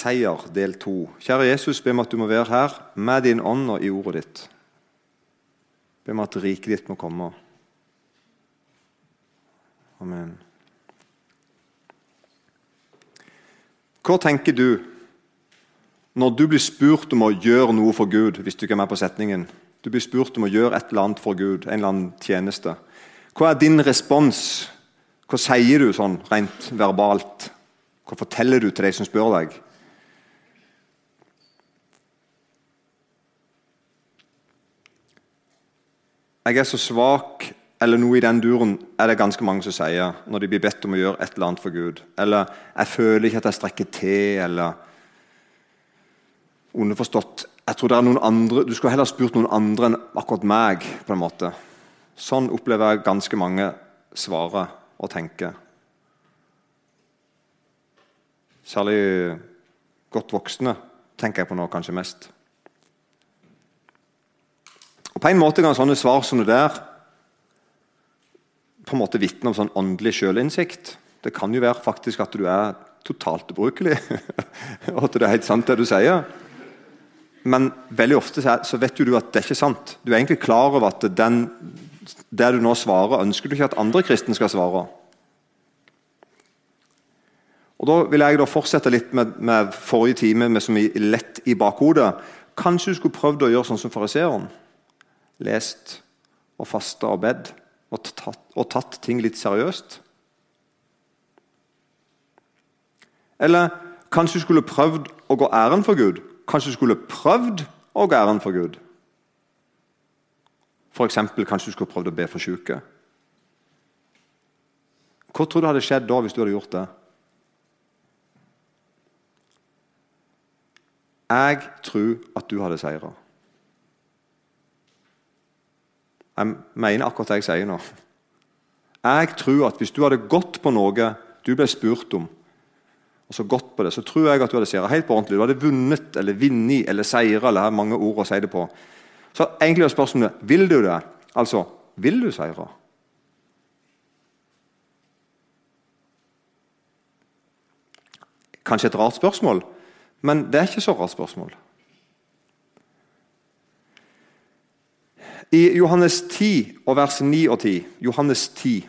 Seier, del to. Kjære Jesus, be meg at du må være her med din ånd og i ordet ditt. Be meg at riket ditt må komme. Amen. Hva tenker du når du blir spurt om å gjøre noe for Gud? hvis Du ikke er med på setningen? Du blir spurt om å gjøre et eller annet for Gud, en eller annen tjeneste. Hva er din respons? Hva sier du sånn rent verbalt? Hva forteller du til de som spør deg? Jeg er så svak eller noe i den duren er det ganske mange som sier når de blir bedt om å gjøre et eller annet for Gud. Eller 'jeg føler ikke at jeg strekker til', eller underforstått jeg tror det er noen andre, Du skulle heller spurt noen andre enn akkurat meg. på en måte. Sånn opplever jeg ganske mange svarer og tenker. Særlig godt voksne tenker jeg på nå kanskje mest. Og På en måte kan sånne svar som det der på en måte vitne om sånn åndelig sjølinnsikt. Det kan jo være faktisk at du er totalt ubrukelig, og at det er helt sant, det du sier. Men veldig ofte så vet jo du at det er ikke sant. Du er egentlig klar over at den, det du nå svarer, ønsker du ikke at andre kristne skal svare. Og Da vil jeg da fortsette litt med, med forrige time med som lett i bakhodet. Kanskje du skulle prøvd å gjøre sånn som fariseeren. Lest og fasta og bedt og tatt, og tatt ting litt seriøst? Eller kanskje du skulle prøvd å gå æren for Gud? Kanskje du skulle prøvd å gå æren for Gud? Eksempel, kanskje du skulle prøvd å be for syke? Hva tror du hadde skjedd da hvis du hadde gjort det? Jeg tror at du hadde seira. Jeg mener akkurat det jeg sier nå. Jeg tror at hvis du hadde gått på noe du ble spurt om, og så gått på det, så tror jeg at du hadde seira helt på ordentlig. Du hadde vunnet eller vunnet eller seira, eller har mange ord å si det på. Så egentlig er spørsmålet vil du det. Altså, vil du seire? Kanskje et rart spørsmål, men det er ikke så rart spørsmål. I Johannes 10 og vers 9 og 10, Johannes 10,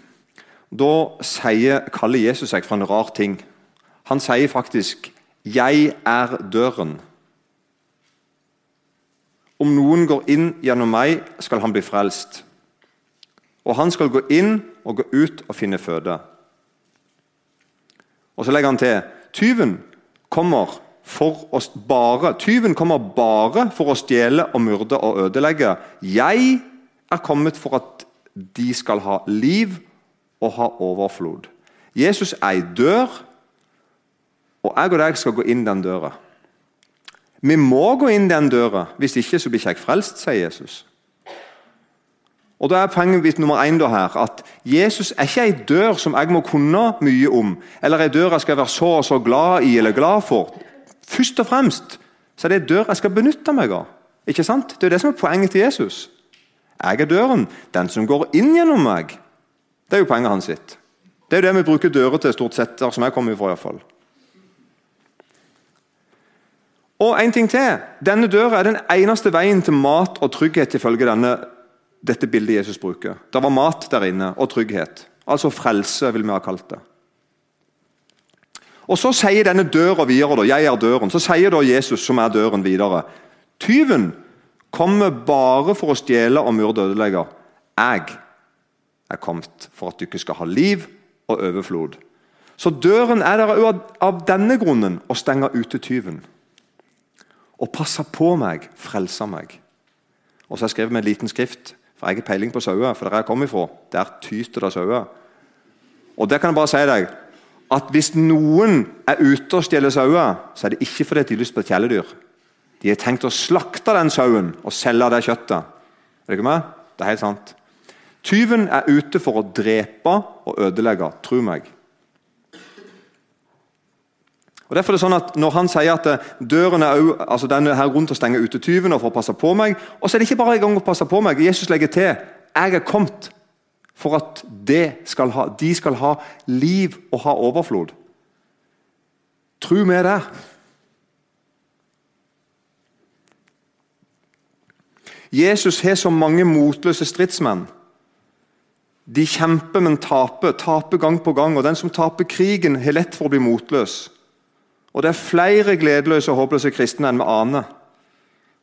da sier, kaller Jesus seg for en rar ting. Han sier faktisk 'Jeg er døren'. Om noen går inn gjennom meg, skal han bli frelst. Og han skal gå inn og gå ut og finne føde. Og Så legger han til tyven kommer for å bare Tyven kommer bare for å stjele og myrde og ødelegge. Jeg er kommet for at de skal ha liv og ha overflod. Jesus er ei dør, og jeg og deg skal gå inn den døra. Vi må gå inn den døra, hvis ikke så blir ikke jeg frelst, sier Jesus. Og Da er poenget nummer én her, at Jesus er ikke ei dør som jeg må kunne mye om, eller ei dør jeg skal være så og så glad i eller glad for. Først og fremst så er det dør jeg skal benytte meg av. Ikke sant? Det er det som er poenget til Jesus. Jeg er døren. Den som går inn gjennom meg. Det er jo poenget hans sitt. Det er jo det vi bruker dører til, stort sett, der som jeg kommer ifra. I hvert fall. Og en ting til. Denne døra er den eneste veien til mat og trygghet ifølge denne, dette bildet Jesus bruker. Det var mat der inne, og trygghet. Altså frelse, vil vi ha kalt det. Og Så sier denne døra videre, da, 'Jeg er døren'. Så sier da Jesus, som er døren, videre. Tyven kommer bare for å stjele og myrde og ødelegge. Jeg er kommet for at du ikke skal ha liv og overflod. Så døren er der av denne grunnen å stenge ute tyven. Og passe på meg, frelse meg. Og så har jeg skrevet med en liten skrift, for jeg har peiling på sauer. For der jeg kommer ifra, der tyter det sauer. Og det kan jeg bare si deg, at hvis noen er ute og stjeler sauer, så er det ikke fordi de har lyst på et kjæledyr. De har tenkt å slakte den sauen og selge det kjøttet. Er ikke med? Det er helt sant. Tyven er ute for å drepe og ødelegge. Tro meg. Og derfor er det sånn at Når han sier at døren er, altså den er her rundt å stenge ute tyven og for å passe på meg, og så er det ikke bare en gang å passe på meg. Jesus legger til jeg er kommet for at skal ha, de skal ha liv og ha overflod. Tro meg det. Jesus har så mange motløse stridsmenn. De kjemper, men taper. Taper gang på gang. Og den som taper krigen, har lett for å bli motløs. Og det er flere gledeløse og håpløse kristne enn vi aner.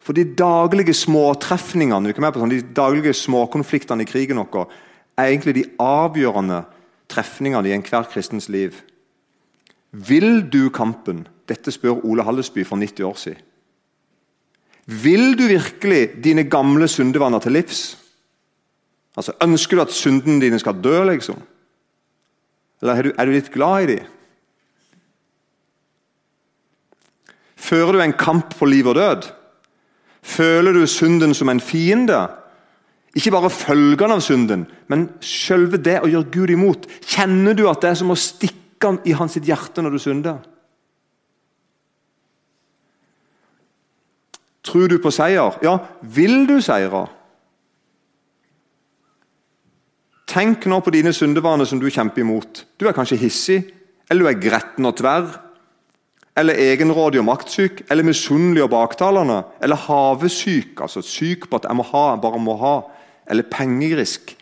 For de daglige småtrefningene, sånn, de daglige småkonfliktene i krigen vår er egentlig de avgjørende trefningene i enhver kristens liv. Vil du kampen? Dette spør Ole Hallesby for 90 år siden. Vil du virkelig dine gamle syndevaner til livs? Altså, Ønsker du at syndene dine skal dø, liksom? Eller er du, er du litt glad i dem? Fører du en kamp på liv og død? Føler du synden som en fiende? Ikke bare følgene av synden, men selve det å gjøre Gud imot. Kjenner du at det er som å stikke han i hans hjerte når du synder? Tror du på seier? Ja, vil du seire? Tenk nå på dine syndevaner som du kjemper imot. Du er kanskje hissig, eller du er gretten og tverr. Eller egenrådig og maktsyk, eller misunnelig og baktalende. Eller havesyk, altså syk på at 'jeg må ha, bare må ha'. Eller pengegrisk.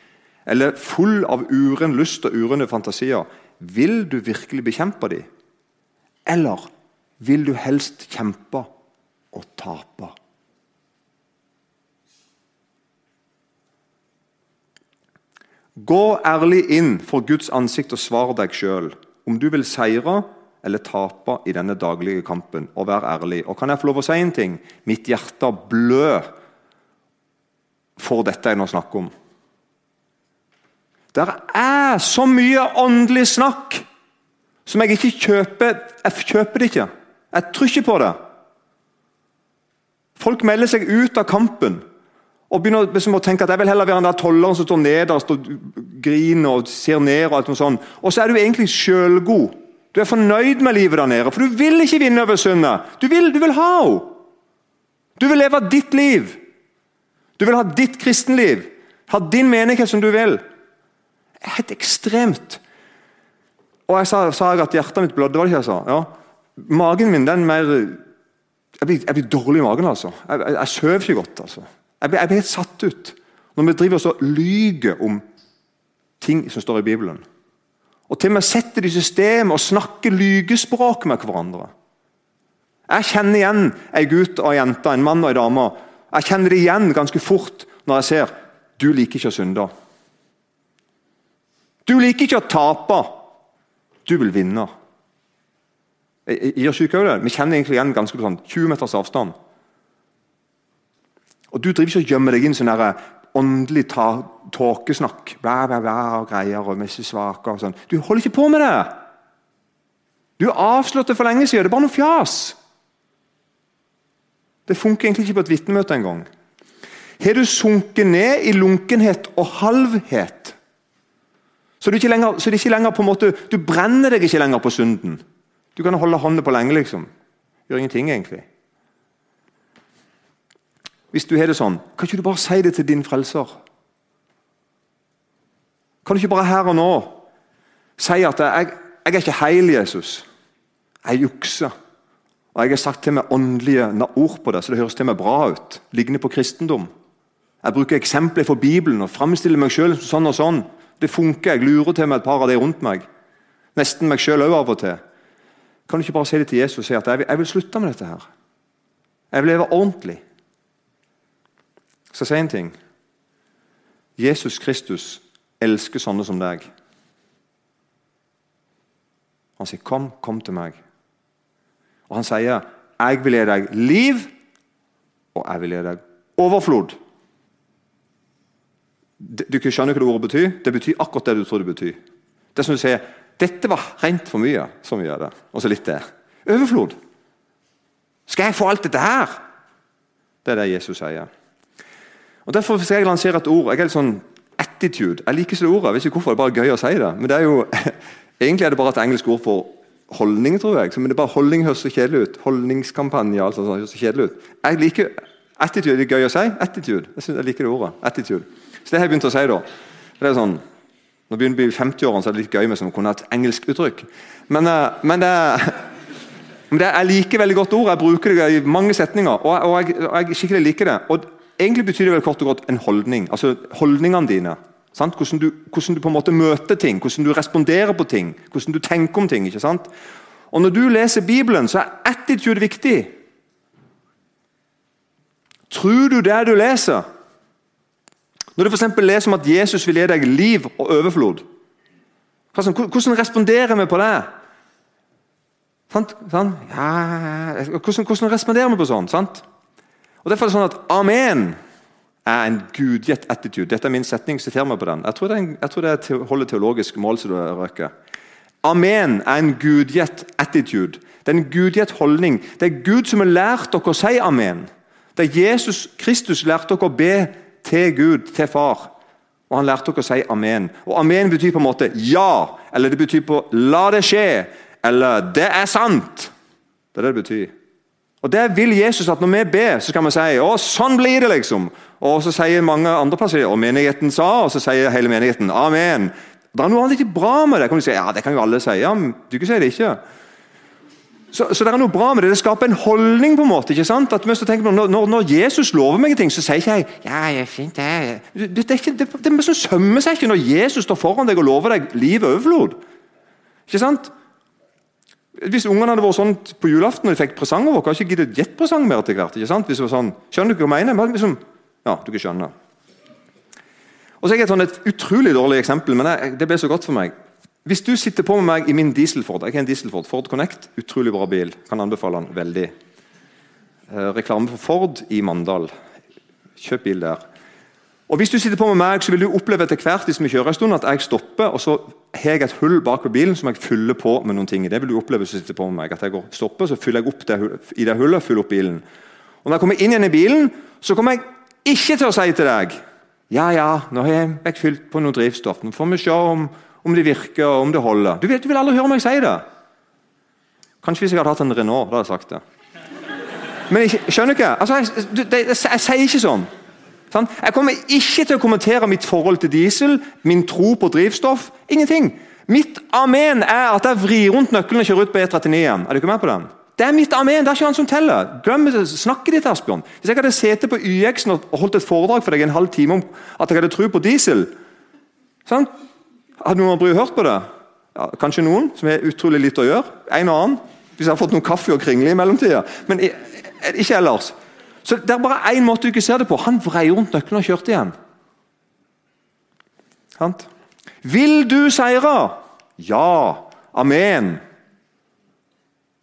Eller full av uren lyst og urene fantasier. Vil du virkelig bekjempe dem? Eller vil du helst kjempe og tape? Gå ærlig inn for Guds ansikt og svar deg sjøl om du vil seire eller tape i denne daglige kampen. Og vær ærlig. Og kan jeg få lov å si en ting? Mitt hjerte blør for dette jeg nå snakker om. Det er så mye åndelig snakk som jeg ikke kjøper. Jeg kjøper det ikke. Jeg tror ikke på det. Folk melder seg ut av kampen og begynner liksom å tenke at jeg vil heller være den der tolleren som står nederst og griner og ser ned. Og alt noe sånt. Og så er du egentlig sjølgod. Du er fornøyd med livet der nede, for du vil ikke vinne over synda. Du vil, du vil ha henne. Du vil leve ditt liv. Du vil ha ditt kristenliv. Ha din menighet som du vil. Det er helt ekstremt. Og jeg sa, sa jeg at hjertet mitt blødde, var det ikke jeg sa? Ja. Magen min den mer Jeg blir, jeg blir dårlig i magen, altså. Jeg, jeg, jeg sover ikke godt. altså. Jeg blir, jeg blir helt satt ut når vi driver oss og lyger om ting som står i Bibelen. Og til og med setter det i system og snakker lygespråk med hverandre. Jeg kjenner igjen ei gutt og ei jente, en mann og ei dame. Jeg kjenner det igjen ganske fort når jeg ser du liker ikke å synde. Du liker ikke å tape. Du vil vinne. Jeg, jeg, jeg, vi kjenner egentlig igjen ganske på sånn 20 meters avstand. Og Du driver ikke og gjemmer deg inn sånn åndelig tåkesnakk. Bla, bla, bla, og greier og svake og sånn. Du holder ikke på med det! Du det for lenge siden. Det er bare noe fjas. Det funker egentlig ikke på et vitnemøte engang. Har du sunket ned i lunkenhet og halvhet? Så, du lenger, så det ikke lenger på en måte, du brenner deg ikke lenger på synden. Du kan holde hånda på lenge, liksom. Gjør ingenting, egentlig. Hvis du har det sånn, kan ikke du bare si det til din frelser? Kan du ikke bare her og nå si at jeg, jeg er ikke heil, Jesus. Jeg jukser. Og jeg har sagt til meg åndelige ord på det, så det høres til meg bra ut. Liggende på kristendom. Jeg bruker eksempler fra Bibelen og framstiller meg sjøl sånn og sånn. Det funker. Jeg lurer til meg et par av de rundt meg. Nesten meg sjøl òg av og til. Kan du ikke bare si det til Jesus og si at jeg vil, jeg vil slutte med dette her? Jeg vil leve ordentlig. Jeg si en ting? Jesus Kristus elsker sånne som deg. Han sier, 'Kom, kom til meg'. Og han sier, 'Jeg vil gi deg liv, og jeg vil gi deg overflod'. Du skjønner hva det ordet betyr? Det betyr akkurat det du tror det betyr. Det er som du sier, 'Dette var rent for mye', så mye er det. Og så litt det. Overflod. Skal jeg få alt dette her? Det er det Jesus sier. Og Derfor skal jeg lansere et ord. Jeg er litt sånn attitude. Jeg liker ikke det ordet. Jeg vet ikke hvorfor, det er bare gøy å si det. Men det er jo, Egentlig er det bare et engelsk ord for holdning, tror jeg. Men det er bare Holdning høres så kjedelig ut. Holdningskampanje altså, høres så kjedelig ut. Jeg liker Attitude det er gøy å si. Attitude. Jeg, synes jeg liker det ordet. Attitude. Så det har jeg begynt å si, da. Det er sånn, Når vi begynner å bli 50-årene, så er det litt gøy med å kunne ha et engelsk uttrykk. Men, eh, men det men det, Jeg liker veldig godt ord. Jeg bruker det i mange setninger. Og, og jeg, og jeg skikkelig liker det. Og Egentlig betyr det vel kort og godt en holdning. altså Holdningene dine. Hvordan du, hvordan, du, på en måte møter ting, hvordan du responderer på ting, hvordan du tenker om ting. ikke sant? Og Når du leser Bibelen, så er attitude viktig. Tror du det du leser? Når du for leser om at Jesus vil gi deg liv og overflod, hvordan responderer vi på det? Sant? Sånn? Ja, hvordan, hvordan, responderer vi på sånt? Sant? Og Derfor er det sånn at amen er en gudgitt attitude. Dette er min setning, siter meg på den. Jeg tror det, en, jeg tror det holder teologisk mål. som du røker. Amen er en gudgitt attitude. Det er en gudgitt holdning. Det er Gud som har lært dere å si amen. Det er Jesus Kristus lærte dere å be til Gud, til far. Og han lærte dere å si amen. Og Amen betyr på en måte ja, eller det betyr på la det skje, eller det er sant. Det er det det betyr. Og Det vil Jesus at når vi ber, så skal vi si å, sånn blir det. liksom. Og så sier mange andre plasser og menigheten sa, og så sier hele menigheten amen. Det er noe annet ikke bra med det. kan du si, ja, Det kan jo alle si. Ja, men du kan si det ikke. Så, så, det er noe bra med det. Det skaper en holdning. på en måte, ikke sant? At på, når, når, Jesus lover meg ting, så sier ikke jeg ja, det er fint det. Det, det, det, det, det, det sømmer seg ikke når Jesus står foran deg og lover deg liv overflod. Ikke sant? Hvis ungene hadde vært sånn på julaften og de fikk presanger, hadde de ikke giddet jetpresang mer. etter hvert, ikke sant? Hvis det var sånn, Skjønner du hva jeg mener? Liksom, ja, du kan skjønne. Og så er jeg et, et utrolig dårlig eksempel, men det, det ble så godt for meg. Hvis du sitter på med meg i min dieselford Jeg har en dieselford, Ford Connect, utrolig bra bil. Kan anbefale den veldig. Eh, reklame for Ford i Mandal. Kjøp bil der. Og Hvis du sitter på med meg, så vil du oppleve etter hvert hvis vi kjører en stund, at jeg stopper, og så har jeg et hull bak på bilen som jeg fyller på med noen ting. Det vil du oppleve hvis du sitter på med meg. At jeg går, stopper, så fyller jeg opp det, i det hullet fyller opp bilen. Og Når jeg kommer inn igjen i bilen, så kommer jeg ikke til å si til deg Ja, ja, nå har jeg fylt på noe drivstoff. Nå får vi se om om det virker og om det holder. Du, vet, du vil aldri høre meg si det. Kanskje hvis jeg hadde hatt en Renault, da hadde jeg sagt det. Men jeg, skjønner ikke? Altså, jeg, jeg, jeg, jeg, sier ikke sånn. Jeg kommer ikke til å kommentere mitt forhold til diesel, min tro på drivstoff. Ingenting. Mitt amen er at jeg vrir rundt nøkkelen og kjører ut på E39 igjen. Er du ikke med på den? Det er mitt amen. Det er ikke han som teller. Glem snakket ditt, Asbjørn. Hvis jeg hadde sittet på YX og holdt et foredrag for deg en halv time om at jeg hadde tro på diesel sant? Hadde noen bry hørt på det? Ja, kanskje noen, som har utrolig lite å gjøre. En og annen. Hvis jeg har fått noe kaffe og kringle i mellomtida. Men ikke ellers. Så Det er bare én måte du ikke ser det på. Han vrei rundt nøkkelen og kjørte igjen. Sant? Vil du seire? Ja. Amen.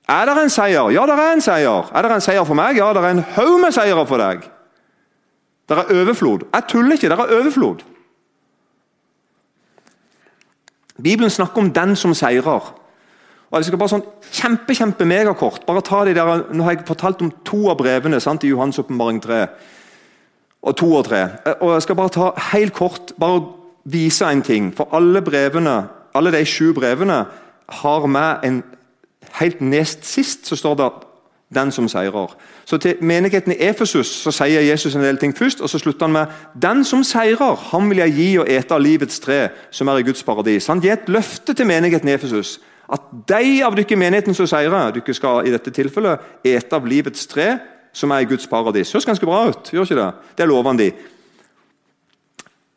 Er det en seier? Ja, det er en seier. Er det en seier for meg? Ja, det er en haug med seire for deg. Det er overflod. Jeg tuller ikke, det er overflod. Bibelen snakker om den som seirer. Og jeg skal bare sånn kjempe, kjempe megakort bare ta de der, Nå har jeg fortalt om to av brevene sant, i Johans åpenbaring 3. Og to og tre. Og Jeg skal bare ta helt kort bare vise en ting. For alle brevene, alle de sju brevene har med en Helt nest sist så står det 'den som seirer'. Så Til menigheten i Efesus så sier Jesus en del ting først, og så slutter han med 'Den som seirer, ham vil jeg gi og ete av livets tre, som er i Guds paradis'. Han gir et løfte til menigheten i Efesus. At de av dere i menigheten som seirer, dere skal i dette tilfellet ete av livets tre, som er i Guds paradis. Høres ganske bra ut, gjør ikke det? Det lover han de.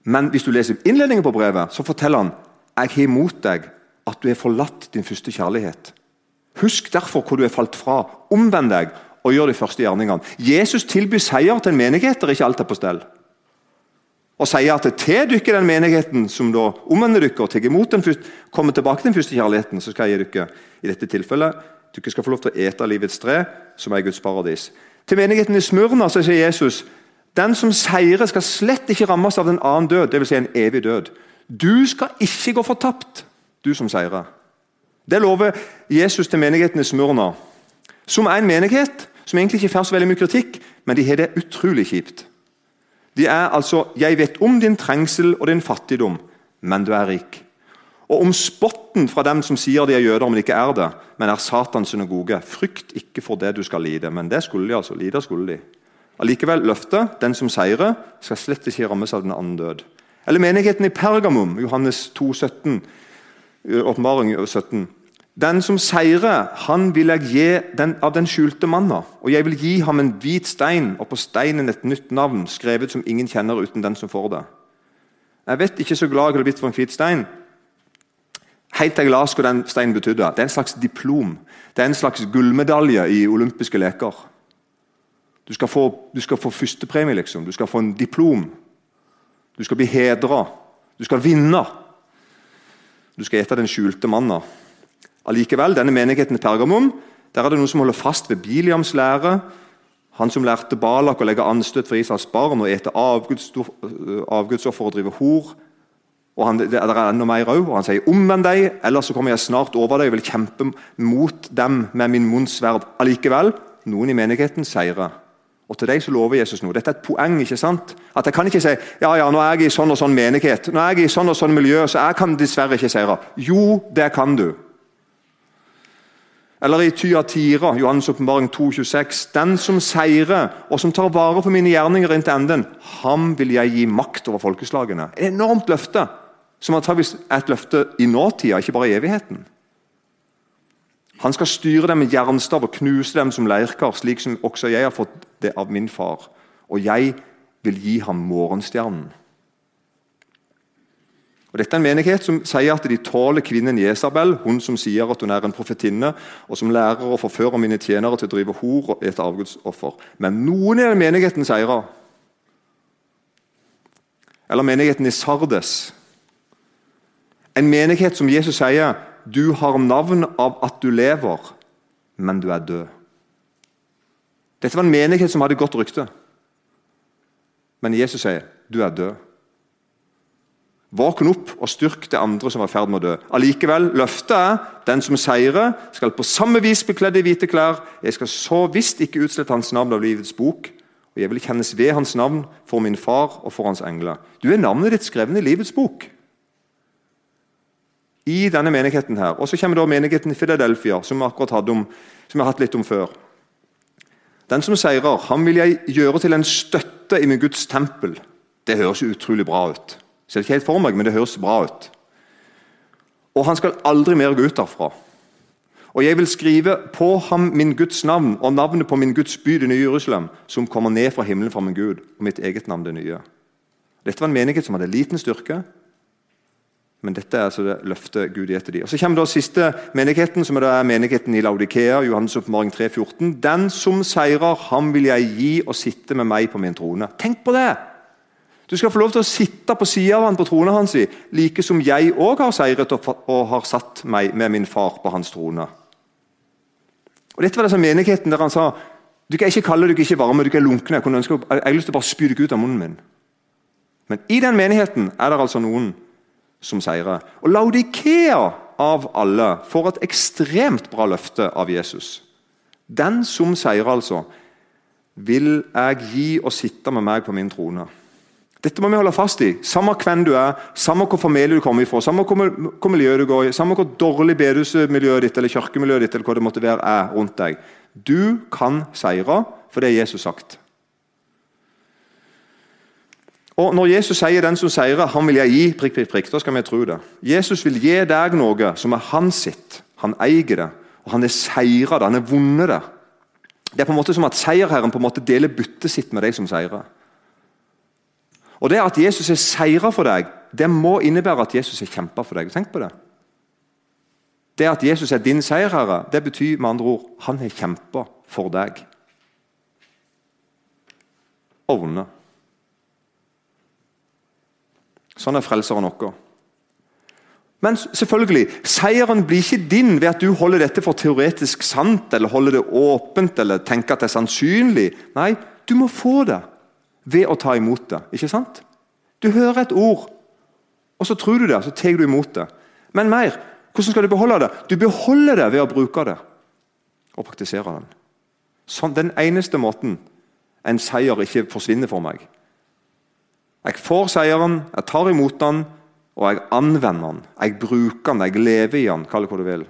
Men hvis du leser innledningen på brevet, så forteller han 'Jeg har imot deg at du har forlatt din første kjærlighet'. Husk derfor hvor du er falt fra. Omvend deg og gjør de første gjerningene. Jesus tilbyr seier til en menighet der ikke alt er på stell. Og sier at til dere den menigheten som da omvender dere og tar imot den første, kommer tilbake til den første kjærligheten, så skal jeg gi dere i dette tilfellet dere skal få lov til å ete livets tre, som er Guds paradis. Til menigheten i Smørna så sier Jesus den som seirer, skal slett ikke rammes av den annen død, dvs. Si en evig død. Du skal ikke gå fortapt, du som seirer. Det lover Jesus til menigheten i Smurna, Som er en menighet som egentlig ikke får så veldig mye kritikk, men de har det utrolig kjipt. De er altså 'Jeg vet om din trengsel og din fattigdom, men du er rik'. Og om spotten fra dem som sier de er jøder, men ikke er det, men er Satans synagoge. Frykt ikke for det du skal lide. Men det skulle de altså. Lide skulle de. Allikevel løftet, den som seirer, skal slett ikke rammes av den andre død. Eller menigheten i Pergamum, Johannes 2, 17, åpenbaring 17. Den som seirer, han vil jeg gi den, av den skjulte manna. Og jeg vil gi ham en hvit stein, og på steinen et nytt navn, skrevet som ingen kjenner uten den som får det. Jeg vet ikke så glad jeg hadde blitt for en hvit stein. Helt til jeg las hva den steinen betydde. Det er en slags diplom. Det er en slags gullmedalje i olympiske leker. Du skal få, du skal få førstepremie, liksom. Du skal få en diplom. Du skal bli hedra. Du skal vinne. Du skal ete den skjulte manna. Allikevel, denne menigheten i Pergamum, der er det noen som holder fast ved Biliams lære. Han som lærte Balak å legge anstøt for Israels barn og ete avgudsoffer og drive hor. Og han, det er enda mer òg. han sier 'omvend deg, ellers så kommer jeg snart over deg' og vil kjempe mot dem med min munns sverd. Allikevel, noen i menigheten seirer. Og til deg så lover Jesus noe. Dette er et poeng. ikke sant? At Jeg kan ikke si ja, ja, nå er jeg i sånn og sånn menighet, nå er jeg i sånn og sånn miljø, så jeg kan dessverre ikke seire. Jo, det kan du. Eller i Tyatira, Johannes' åpenbaring 2,26.: Den som seirer, og som tar vare på mine gjerninger inntil enden, ham vil jeg gi makt over folkeslagene. Et enormt løfte, som antakeligvis er et løfte i nåtida, ikke bare i evigheten. Han skal styre dem med jernstav og knuse dem som leirkar, slik som også jeg har fått det av min far. Og jeg vil gi ham morgenstjernen. Og Dette er en menighet som sier at de tåler kvinnen Jesabel, hun som sier at hun er en profetinne, og som lærer å forføre mine tjenere til å drive hor og ete avgudsoffer. Men noen i den menigheten seirer. Eller menigheten i Sardes. En menighet som Jesus sier du har navn av at du lever, men du er død. Dette var en menighet som hadde godt rykte. Men Jesus sier du er død. Våkn opp og styrk det andre som var i ferd med å dø. Allikevel, løftet er den som seirer, skal på samme vis bli kledd i hvite klær. Jeg skal så visst ikke utslette hans navn av livets bok, og jeg vil kjennes ved hans navn for min far og for hans engler. Du er navnet ditt skrevet i livets bok. I denne menigheten her. Og Så kommer da menigheten i Philadelphia, som vi akkurat som jeg har hatt litt om før. Den som seirer, han vil jeg gjøre til en støtte i min Guds tempel. Det høres utrolig bra ut. Ser ikke helt for meg, men det høres bra ut. Og han skal aldri mer gå ut derfra. Og jeg vil skrive på ham min Guds navn og navnet på min Guds by, det nye Jerusalem, som kommer ned fra himmelen fra min Gud, og mitt eget navn, det nye. Dette var en menighet som hadde liten styrke, men dette er altså det løftet Gud gir til dem. Og Så kommer da siste menigheten, som er menigheten i Laudikea. Johannes oppmaring 3,14. Den som seirer, ham vil jeg gi og sitte med meg på min trone. Tenk på det! Du skal få lov til å sitte på sida av han på trona hans, like som jeg òg har seiret og har satt meg med min far på hans trone. Og Dette var det som menigheten der han sa du kan ikke kalle deg ikke varme, du er lunkne. Jeg, ønske, jeg har lyst til å bare spy deg ut av munnen min. Men i den menigheten er det altså noen som seirer. Og Laudikea av alle får et ekstremt bra løfte av Jesus. Den som seirer, altså, vil jeg gi å sitte med meg på min trone. Dette må vi holde fast i. Samme hvem du er, samme hvor familie du kommer ifra, samme hvor miljø du går i, samme hvor dårlig bedehusmiljøet ditt eller kirkemiljøet ditt eller hva det måtte være er rundt deg. Du kan seire, for det er Jesus sagt. Og Når Jesus sier 'den som seirer, han vil jeg gi', prikk, prikk, prikk, da skal vi tro det. Jesus vil gi deg noe som er hans sitt. Han eier det, og han er seira det. Han er vunnet det. Det er på en måte som at seierherren på en måte deler byttet sitt med de som seirer. Og Det at Jesus er seira for deg, det må innebære at Jesus har kjempa for deg. Tenk på det. Det at Jesus er din seierherre, det betyr med andre ord han har kjempa for deg. Og vunnet. Sånn er frelseren vår. Men selvfølgelig, seieren blir ikke din ved at du holder dette for teoretisk sant, eller holder det åpent eller tenker at det er sannsynlig. Nei, du må få det ved å ta imot det. Ikke sant? Du hører et ord, og så tror du det, så tar du imot det. Men mer. Hvordan skal du beholde det? Du beholder det ved å bruke det og praktisere den. Sånn, den eneste måten en seier ikke forsvinner for meg. Jeg får seieren, jeg tar imot den, og jeg anvender den. Jeg bruker den, jeg lever i den, kall det hva du vil.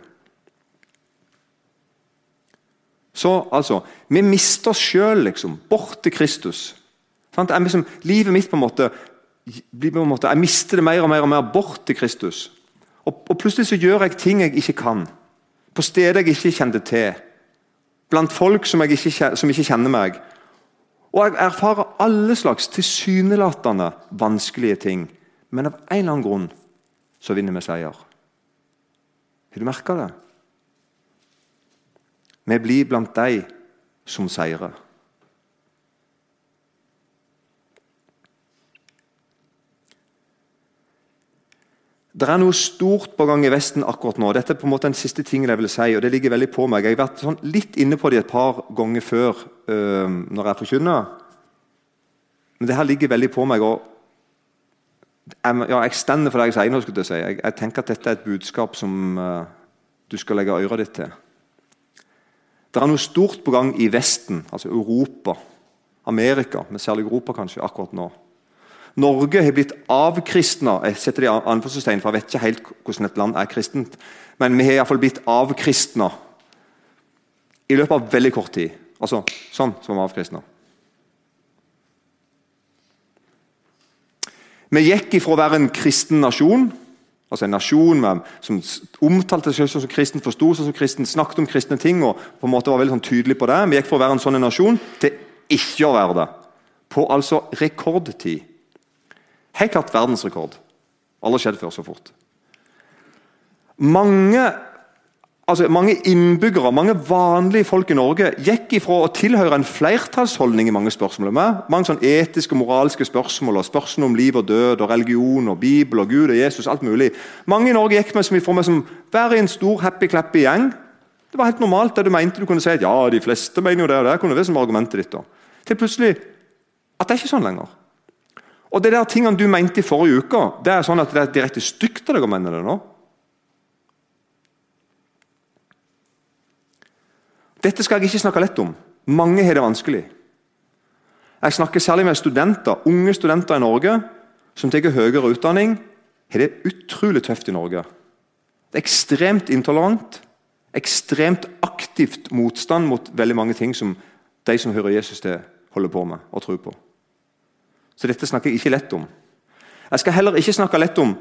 Så altså, Vi mister oss sjøl liksom, bort til Kristus. Liksom, livet mitt på en måte, på en måte, Jeg mister det mer og mer og mer bort til Kristus. Og, og Plutselig så gjør jeg ting jeg ikke kan. På steder jeg ikke kjente til. Blant folk som, ikke, som ikke kjenner meg. Og jeg erfarer alle slags tilsynelatende vanskelige ting. Men av en eller annen grunn så vinner vi seier. Har du merka det? Vi blir blant de som seirer. Det er noe stort på gang i Vesten akkurat nå. Dette er på en måte den siste tingen jeg vil si, og det ligger veldig på meg. Jeg har vært sånn litt inne på det et par ganger før øh, når jeg forkynner. Men det her ligger veldig på meg. og Jeg, ja, stender for det jeg sier nå. skulle Jeg si. Jeg, jeg tenker at dette er et budskap som øh, du skal legge øret ditt til. Det er noe stort på gang i Vesten, altså Europa, Amerika, men særlig Europa kanskje, akkurat nå. Norge har blitt avkristna. Jeg setter det i anførselstegn, for jeg vet ikke helt hvordan et land er kristent. Men vi har iallfall blitt avkristna i løpet av veldig kort tid. Altså sånn som avkristna. Vi gikk ifra å være en kristen nasjon, altså en nasjon med, som omtalte seg selv som kristen, forsto seg som kristen, snakket om kristne ting og på en måte var veldig sånn tydelig på det. Vi gikk fra å være en sånn nasjon til ikke å være det. På altså rekordtid. Helt klart verdensrekord. Aldri skjedd før så fort. Mange, altså mange innbyggere, mange vanlige folk i Norge gikk ifra å tilhøre en flertallsholdning i mange spørsmål. Med. Mange sånn etiske og moralske spørsmål, og spørsmål om liv og død, og religion, og Bibel og Gud og Jesus. alt mulig. Mange i Norge gikk med som ifra med som være i en stor happy-clappy gjeng. Det var helt normalt det du mente. Du kunne si at ja, de fleste mener jo det og det. kunne være som argumentet ditt da. Til plutselig at det er ikke sånn lenger. Og det der tingene du mente i forrige uke, det er sånn at det er direkte stygt av deg å mene det nå. Dette skal jeg ikke snakke lett om. Mange har det vanskelig. Jeg snakker særlig med studenter, unge studenter i Norge som tar høyere utdanning. har det utrolig tøft i Norge. Det er ekstremt intolerant, ekstremt aktivt motstand mot veldig mange ting som de som hører Jesus til, holder på med og tror på. Så dette snakker jeg ikke lett om. Jeg skal heller ikke snakke lett om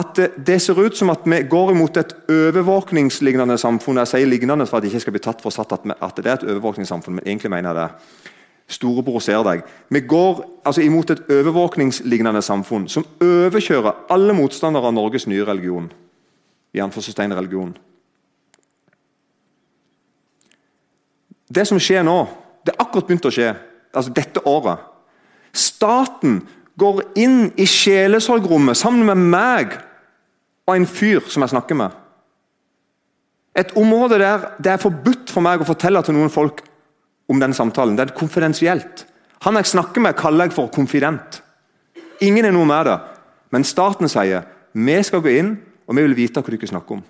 at det ser ut som at vi går imot et overvåkningslignende samfunn. Jeg sier lignende for at jeg ikke skal bli tatt for satt at, det er et overvåkningssamfunn, men egentlig mener jeg det. Storebror ser deg. Vi går altså imot et overvåkningslignende samfunn som overkjører alle motstandere av Norges nye religion. I religion. Det som skjer nå, det er akkurat begynt å skje. altså Dette året Staten går inn i sjelesorgrommet sammen med meg og en fyr som jeg snakker med. Et område der det er forbudt for meg å fortelle til noen folk om den samtalen. Det er konfidensielt. Han jeg snakker med, kaller jeg for konfident. Ingen er noe med det. Men staten sier vi skal gå inn og vi vil vite hva du ikke snakker om.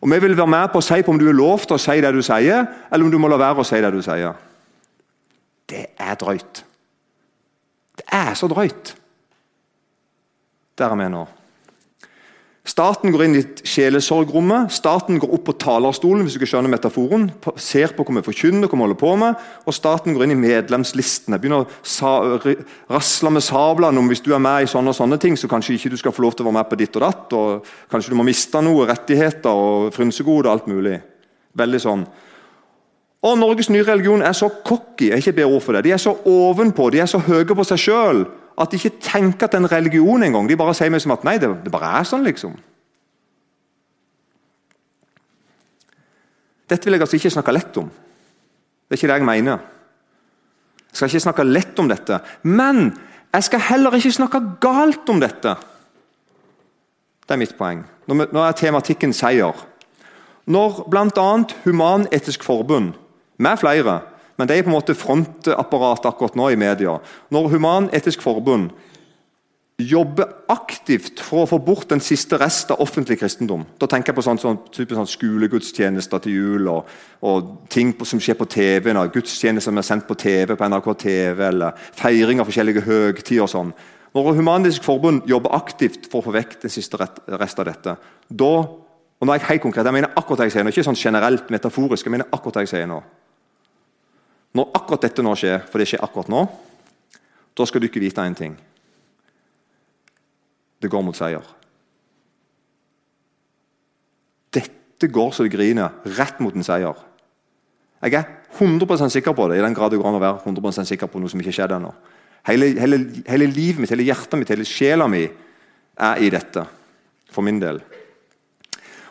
Og Vi vil være med på å si på om du er lov til å si det du sier, eller om du må la være å si det du sier. Det er drøyt. Det er så drøyt. Der er vi nå. Staten går inn i sjelesorgrommet, staten går opp på talerstolen hvis du ikke skjønner metaforen, ser på hva vi forkynner, hva vi holder på med, og staten går inn i medlemslistene. Begynner å rasle med sablene om hvis du er med i sånne og sånne ting, så kanskje ikke du skal få lov til å være med på ditt og datt. og Kanskje du må miste noe rettigheter og frynsegoder og alt mulig. Veldig sånn. Og Norges nye religion er så cocky, jeg ikke ber ord for det. De er så ovenpå, de er så høye på seg sjøl at de ikke tenker at det er en religion engang. De bare sier meg som at nei, det, det bare er sånn, liksom. Dette vil jeg altså ikke snakke lett om. Det er ikke det jeg mener. Jeg skal ikke snakke lett om dette. Men jeg skal heller ikke snakke galt om dette. Det er mitt poeng. Nå er tematikken seier. Når bl.a. Human-Etisk Forbund med flere. Men det er på en måte frontapparatet akkurat nå i media. Når Human-Etisk Forbund jobber aktivt for å få bort den siste rest av offentlig kristendom Da tenker jeg på sånn, sånn, sånn skolegudstjenester til jul og, og ting på, som skjer på TV. Nå, Gudstjenester som er sendt på TV på NRK TV, eller feiring av forskjellige høgtider. og sånn. Når Human-Etisk Forbund jobber aktivt for å få vekk den siste rest av dette, da og nå er jeg helt konkret, jeg mener akkurat det jeg sier nå, ikke sånn generelt metaforisk. jeg mener akkurat det jeg sier nå. Når akkurat dette nå skjer, for det skjer akkurat nå, da skal du ikke vite én ting. Det går mot seier. dette går så det griner, rett mot en seier. Jeg er 100% sikker på det, i den grad det går an å være 100% sikker på noe som ikke skjedde ennå. Hele, hele, hele, livet mitt, hele hjertet mitt, hele sjela mi er i dette. For min del.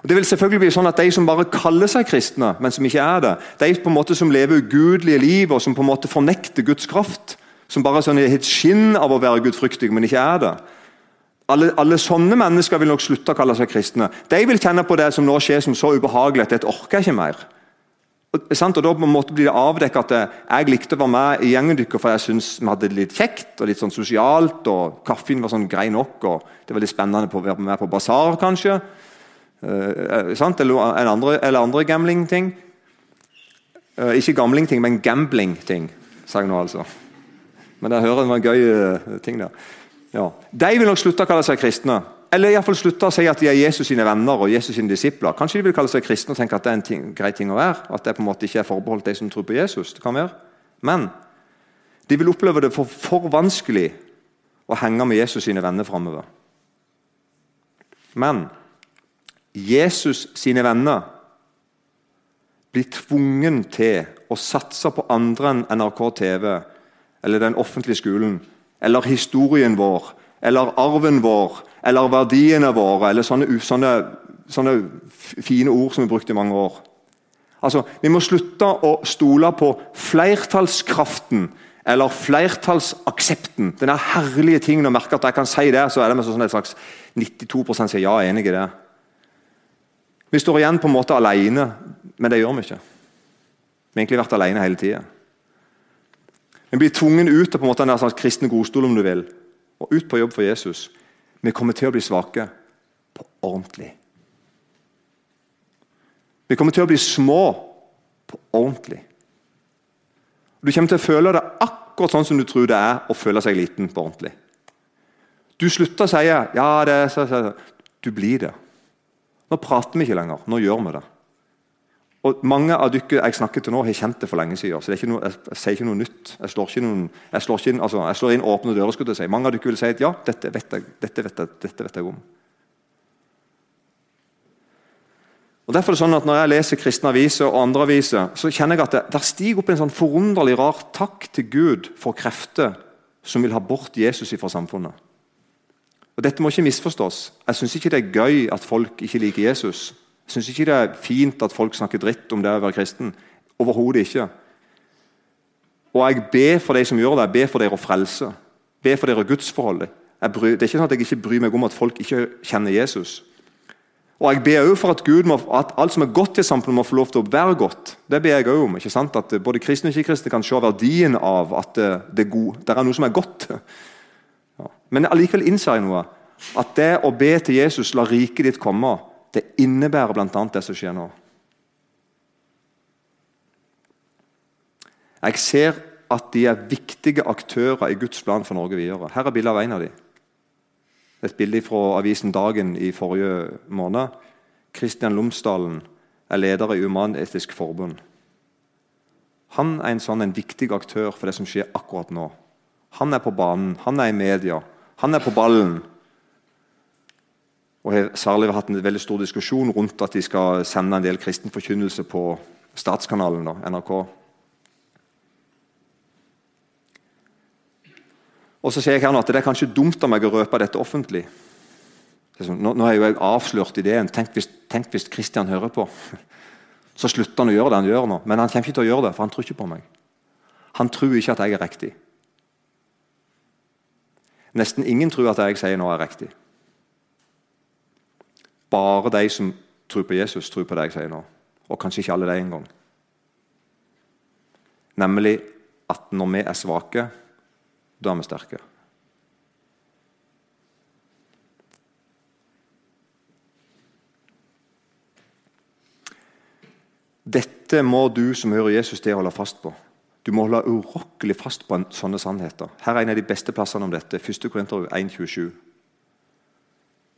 Det vil selvfølgelig bli sånn at De som bare kaller seg kristne, men som ikke er det, de på en måte som lever ugudelige liv og som på en måte fornekter Guds kraft, som bare sånn er et skinn av å være gudfryktig, men ikke er det. Alle, alle, sånne mennesker vil nok slutte å kalle seg kristne. De vil kjenne på det som nå skjer som så ubehagelig at det orker jeg ikke mer. Og, og Da på en måte blir det avdekket at jeg likte å være med i gjengen deres for jeg syntes vi hadde det litt kjekt og litt sånn sosialt. og Kaffen var sånn grei nok. og Det var litt spennende å være med på basar, kanskje. Uh, eller, andre, eller andre gambling-ting. Uh, ikke gamling-ting, men gambling-ting, sa jeg nå altså. Men jeg hører det var en gøy ting der. Ja. De vil nok slutte å kalle seg kristne. Eller i fall slutte å si at de er Jesus sine venner og Jesus sine disipler. Kanskje de vil kalle seg kristne og tenke at det er en ting, grei ting å være. At det på en måte ikke er forbeholdt de som tror på Jesus. Det kan være. Men de vil oppleve det for, for vanskelig å henge med Jesus sine venner framover. Men Jesus sine venner blir tvungen til å satse på andre enn NRK TV eller den offentlige skolen eller historien vår eller arven vår eller verdiene våre, eller sånne, sånne, sånne fine ord som vi brukte i mange år. Altså, Vi må slutte å stole på flertallskraften eller flertallsaksepten. Den herlige tingen å merke at jeg kan si det, så er det med sånn et slags 92% sier ja, enig i det. Vi står igjen på en måte alene, men det gjør vi ikke. Vi har egentlig vært alene hele tida. Vi blir tvungen ut av på en måte den sånn kristne godstol om du vil, og ut på jobb for Jesus. Vi kommer til å bli svake på ordentlig. Vi kommer til å bli små på ordentlig. Du kommer til å føle det akkurat sånn som du tror det er å føle seg liten på ordentlig. Du slutter å si ja, det er så, så. Du blir det. Nå prater vi ikke lenger. Nå gjør vi det. Og Mange av dere jeg snakket til nå, har kjent det for lenge siden. så noe, jeg, jeg, sier ikke noe nytt. Jeg slår, noen, jeg slår, inn, altså, jeg slår inn åpne dører. skulle jeg si. Mange av dere vil si at ja, dette vet jeg, dette vet jeg, dette vet jeg om. Og Derfor er det sånn at Når jeg leser kristne aviser og andre aviser, så kjenner jeg at det, der stiger opp en sånn forunderlig rar takk til Gud for krefter som vil ha bort Jesus fra samfunnet. Og Dette må ikke misforstås. Jeg syns ikke det er gøy at folk ikke liker Jesus. Jeg syns ikke det er fint at folk snakker dritt om det å være kristen. Overhodet ikke. Og jeg ber for de som gjør det. Jeg ber for dere å frelse. Ber for dere gudsforhold. Bryr, det er ikke sånn at jeg ikke bryr meg om at folk ikke kjenner Jesus. Og Jeg ber også for at, Gud må, at alt som er godt i samfunnet, må få lov til å være godt. Det ber jeg også om. ikke sant? At Både kristne og ikke-kristne kan se verdien av at det, det, er det er noe som er godt. Men allikevel innser jeg noe. At det å be til Jesus, la riket ditt komme, det innebærer bl.a. det som skjer nå. Jeg ser at de er viktige aktører i Guds plan for Norge videre. Her er bilde av en av dem. Et bilde fra avisen Dagen i forrige måned. Kristian Lomsdalen er leder i Human-Etisk Forbund. Han er en sånn en viktig aktør for det som skjer akkurat nå. Han er på banen, han er i media, han er på ballen og har særlig hatt en veldig stor diskusjon rundt at de skal sende en del kristen forkynnelse på statskanalen, da, NRK. Og så sier jeg her nå at Det er kanskje dumt av meg å røpe dette offentlig. Sånn, nå, nå har jo jeg avslørt ideen. Tenk hvis, tenk hvis Christian hører på. Så slutter han å gjøre det han gjør nå. Men han kommer ikke til å gjøre det, for han tror ikke på meg. Han tror ikke at jeg er riktig. Nesten ingen tror at det jeg sier nå er riktig. Bare de som tror på Jesus, tror på det jeg sier nå. Og kanskje ikke alle de engang. Nemlig at når vi er svake, da er vi sterke. Dette må du som hører Jesus til, holde fast på. Du må holde urokkelig fast på sånne sannheter. Her er en av de beste plassene om dette. 1. Korinter 1,27.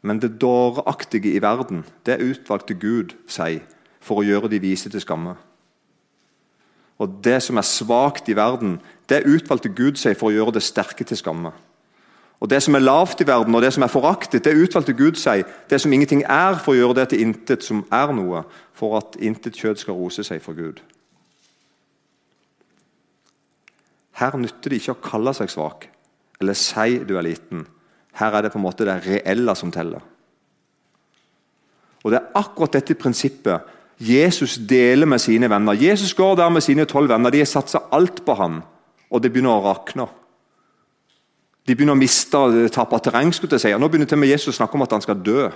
Men det dåreaktige i verden, det utvalgte Gud seg for å gjøre de vise til skamme. Og det som er svakt i verden, det utvalgte Gud seg for å gjøre det sterke til skamme. Og Det som er lavt i verden, og det som er foraktet, det utvalgte Gud seg. Det som ingenting er, for å gjøre det til intet som er noe, for at intet kjød skal rose seg for Gud. Her nytter det ikke å kalle seg svak eller si du er liten. Her er det på en måte det reelle som teller. Og Det er akkurat dette prinsippet Jesus deler med sine venner. Jesus går der med sine tolv venner. De har satsa alt på ham, og det begynner å rakne. De begynner å miste, tape terreng. skulle jeg si. Nå begynner til med Jesus å snakke om at han skal dø.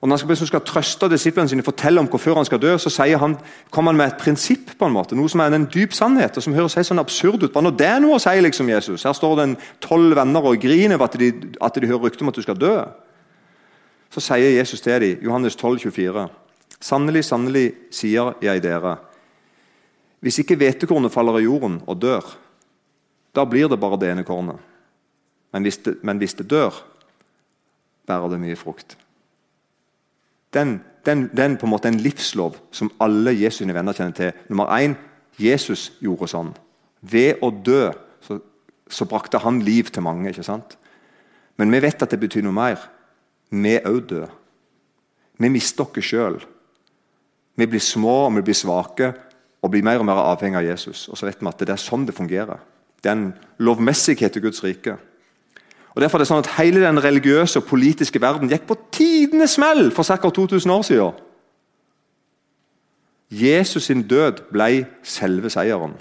Og Når han skal, trøste disiplene sine fortelle om hvorfor han skal dø, så sier han, kommer han med et prinsipp, på en måte, noe som er en dyp sannhet, og som høres helt sånn absurd ut. Bare når det er noe å si, liksom, Jesus. Her står det en tolv venner og griner over at de, at de hører rykte om at du skal dø. Så sier Jesus til dem, Johannes 12, 24, Sannelig, sannelig, sier jeg dere, hvis ikke hvetekornet faller i jorden og dør, da blir det bare det ene kornet. Men hvis det, men hvis det dør, bærer det mye frukt. Den, den, den på en måte en livslov som alle Jesu venner kjenner til. Nummer én Jesus gjorde sånn. Ved å dø så, så brakte han liv til mange. ikke sant? Men vi vet at det betyr noe mer. Vi òg dør. Vi mister oss sjøl. Vi blir små og vi blir svake og blir mer og mer avhengig av Jesus. Og så vet vi at det er sånn det fungerer. Det er en lovmessighet i Guds rike. Og derfor er det sånn at Hele den religiøse og politiske verden gikk på tidenes smell for ca. 2000 år siden. Jesus sin død ble selve seieren.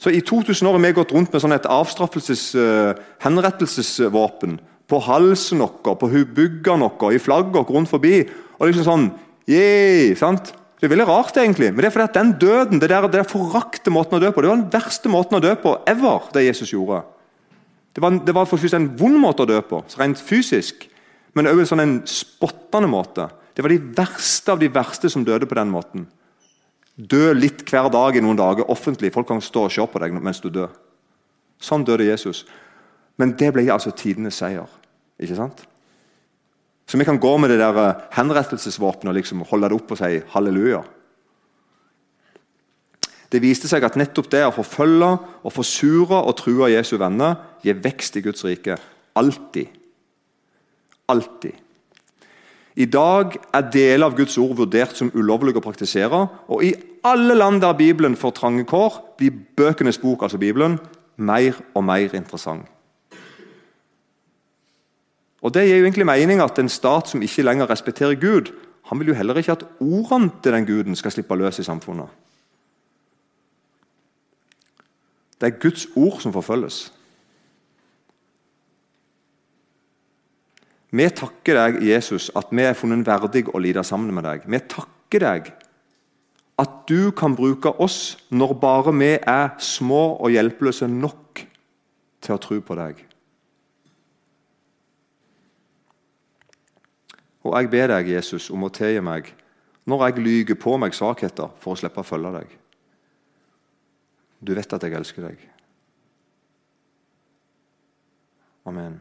Så I 2000 år har vi gått rundt med sånn et avstraffelses, uh, henrettelsesvåpen på halsen vår, på byggene våre, i flagget rundt forbi. og liksom sånn, yeah, sant? Det er veldig rart, egentlig, men det er fordi at den døden, det der, det der forakte måten å dø på, det var den verste måten å dø på ever, det Jesus gjorde. Det var, det var for en vond måte å dø på, rent fysisk, men òg en sånn en spottende måte. Det var de verste av de verste som døde på den måten. Dø litt hver dag i noen dager offentlig. Folk kan stå og se på deg mens du dør. Sånn døde Jesus. Men det ble altså tidenes seier. Ikke sant? Så vi kan gå med det der eh, henrettelsesvåpenet og liksom holde det opp og si halleluja. Det viste seg at nettopp det å forfølge og forsure og true Jesu venner gir vekst i Guds rike. Alltid. Alltid. I dag er deler av Guds ord vurdert som ulovlig å praktisere. Og i alle land der Bibelen får trange kår, blir bøkenes bok, altså Bibelen, mer og mer interessant. Og Det gir jo egentlig mening at en stat som ikke lenger respekterer Gud, han vil jo heller ikke at ordene til den guden skal slippe løs i samfunnet. Det er Guds ord som forfølges. Vi takker deg, Jesus, at vi er funnet verdig å lide sammen med deg. Vi takker deg at du kan bruke oss når bare vi er små og hjelpeløse nok til å tro på deg. Og jeg ber deg, Jesus, om å tilgi meg når jeg lyger på meg svakheter for å slippe å følge deg. Du vet at jeg elsker deg. Amen.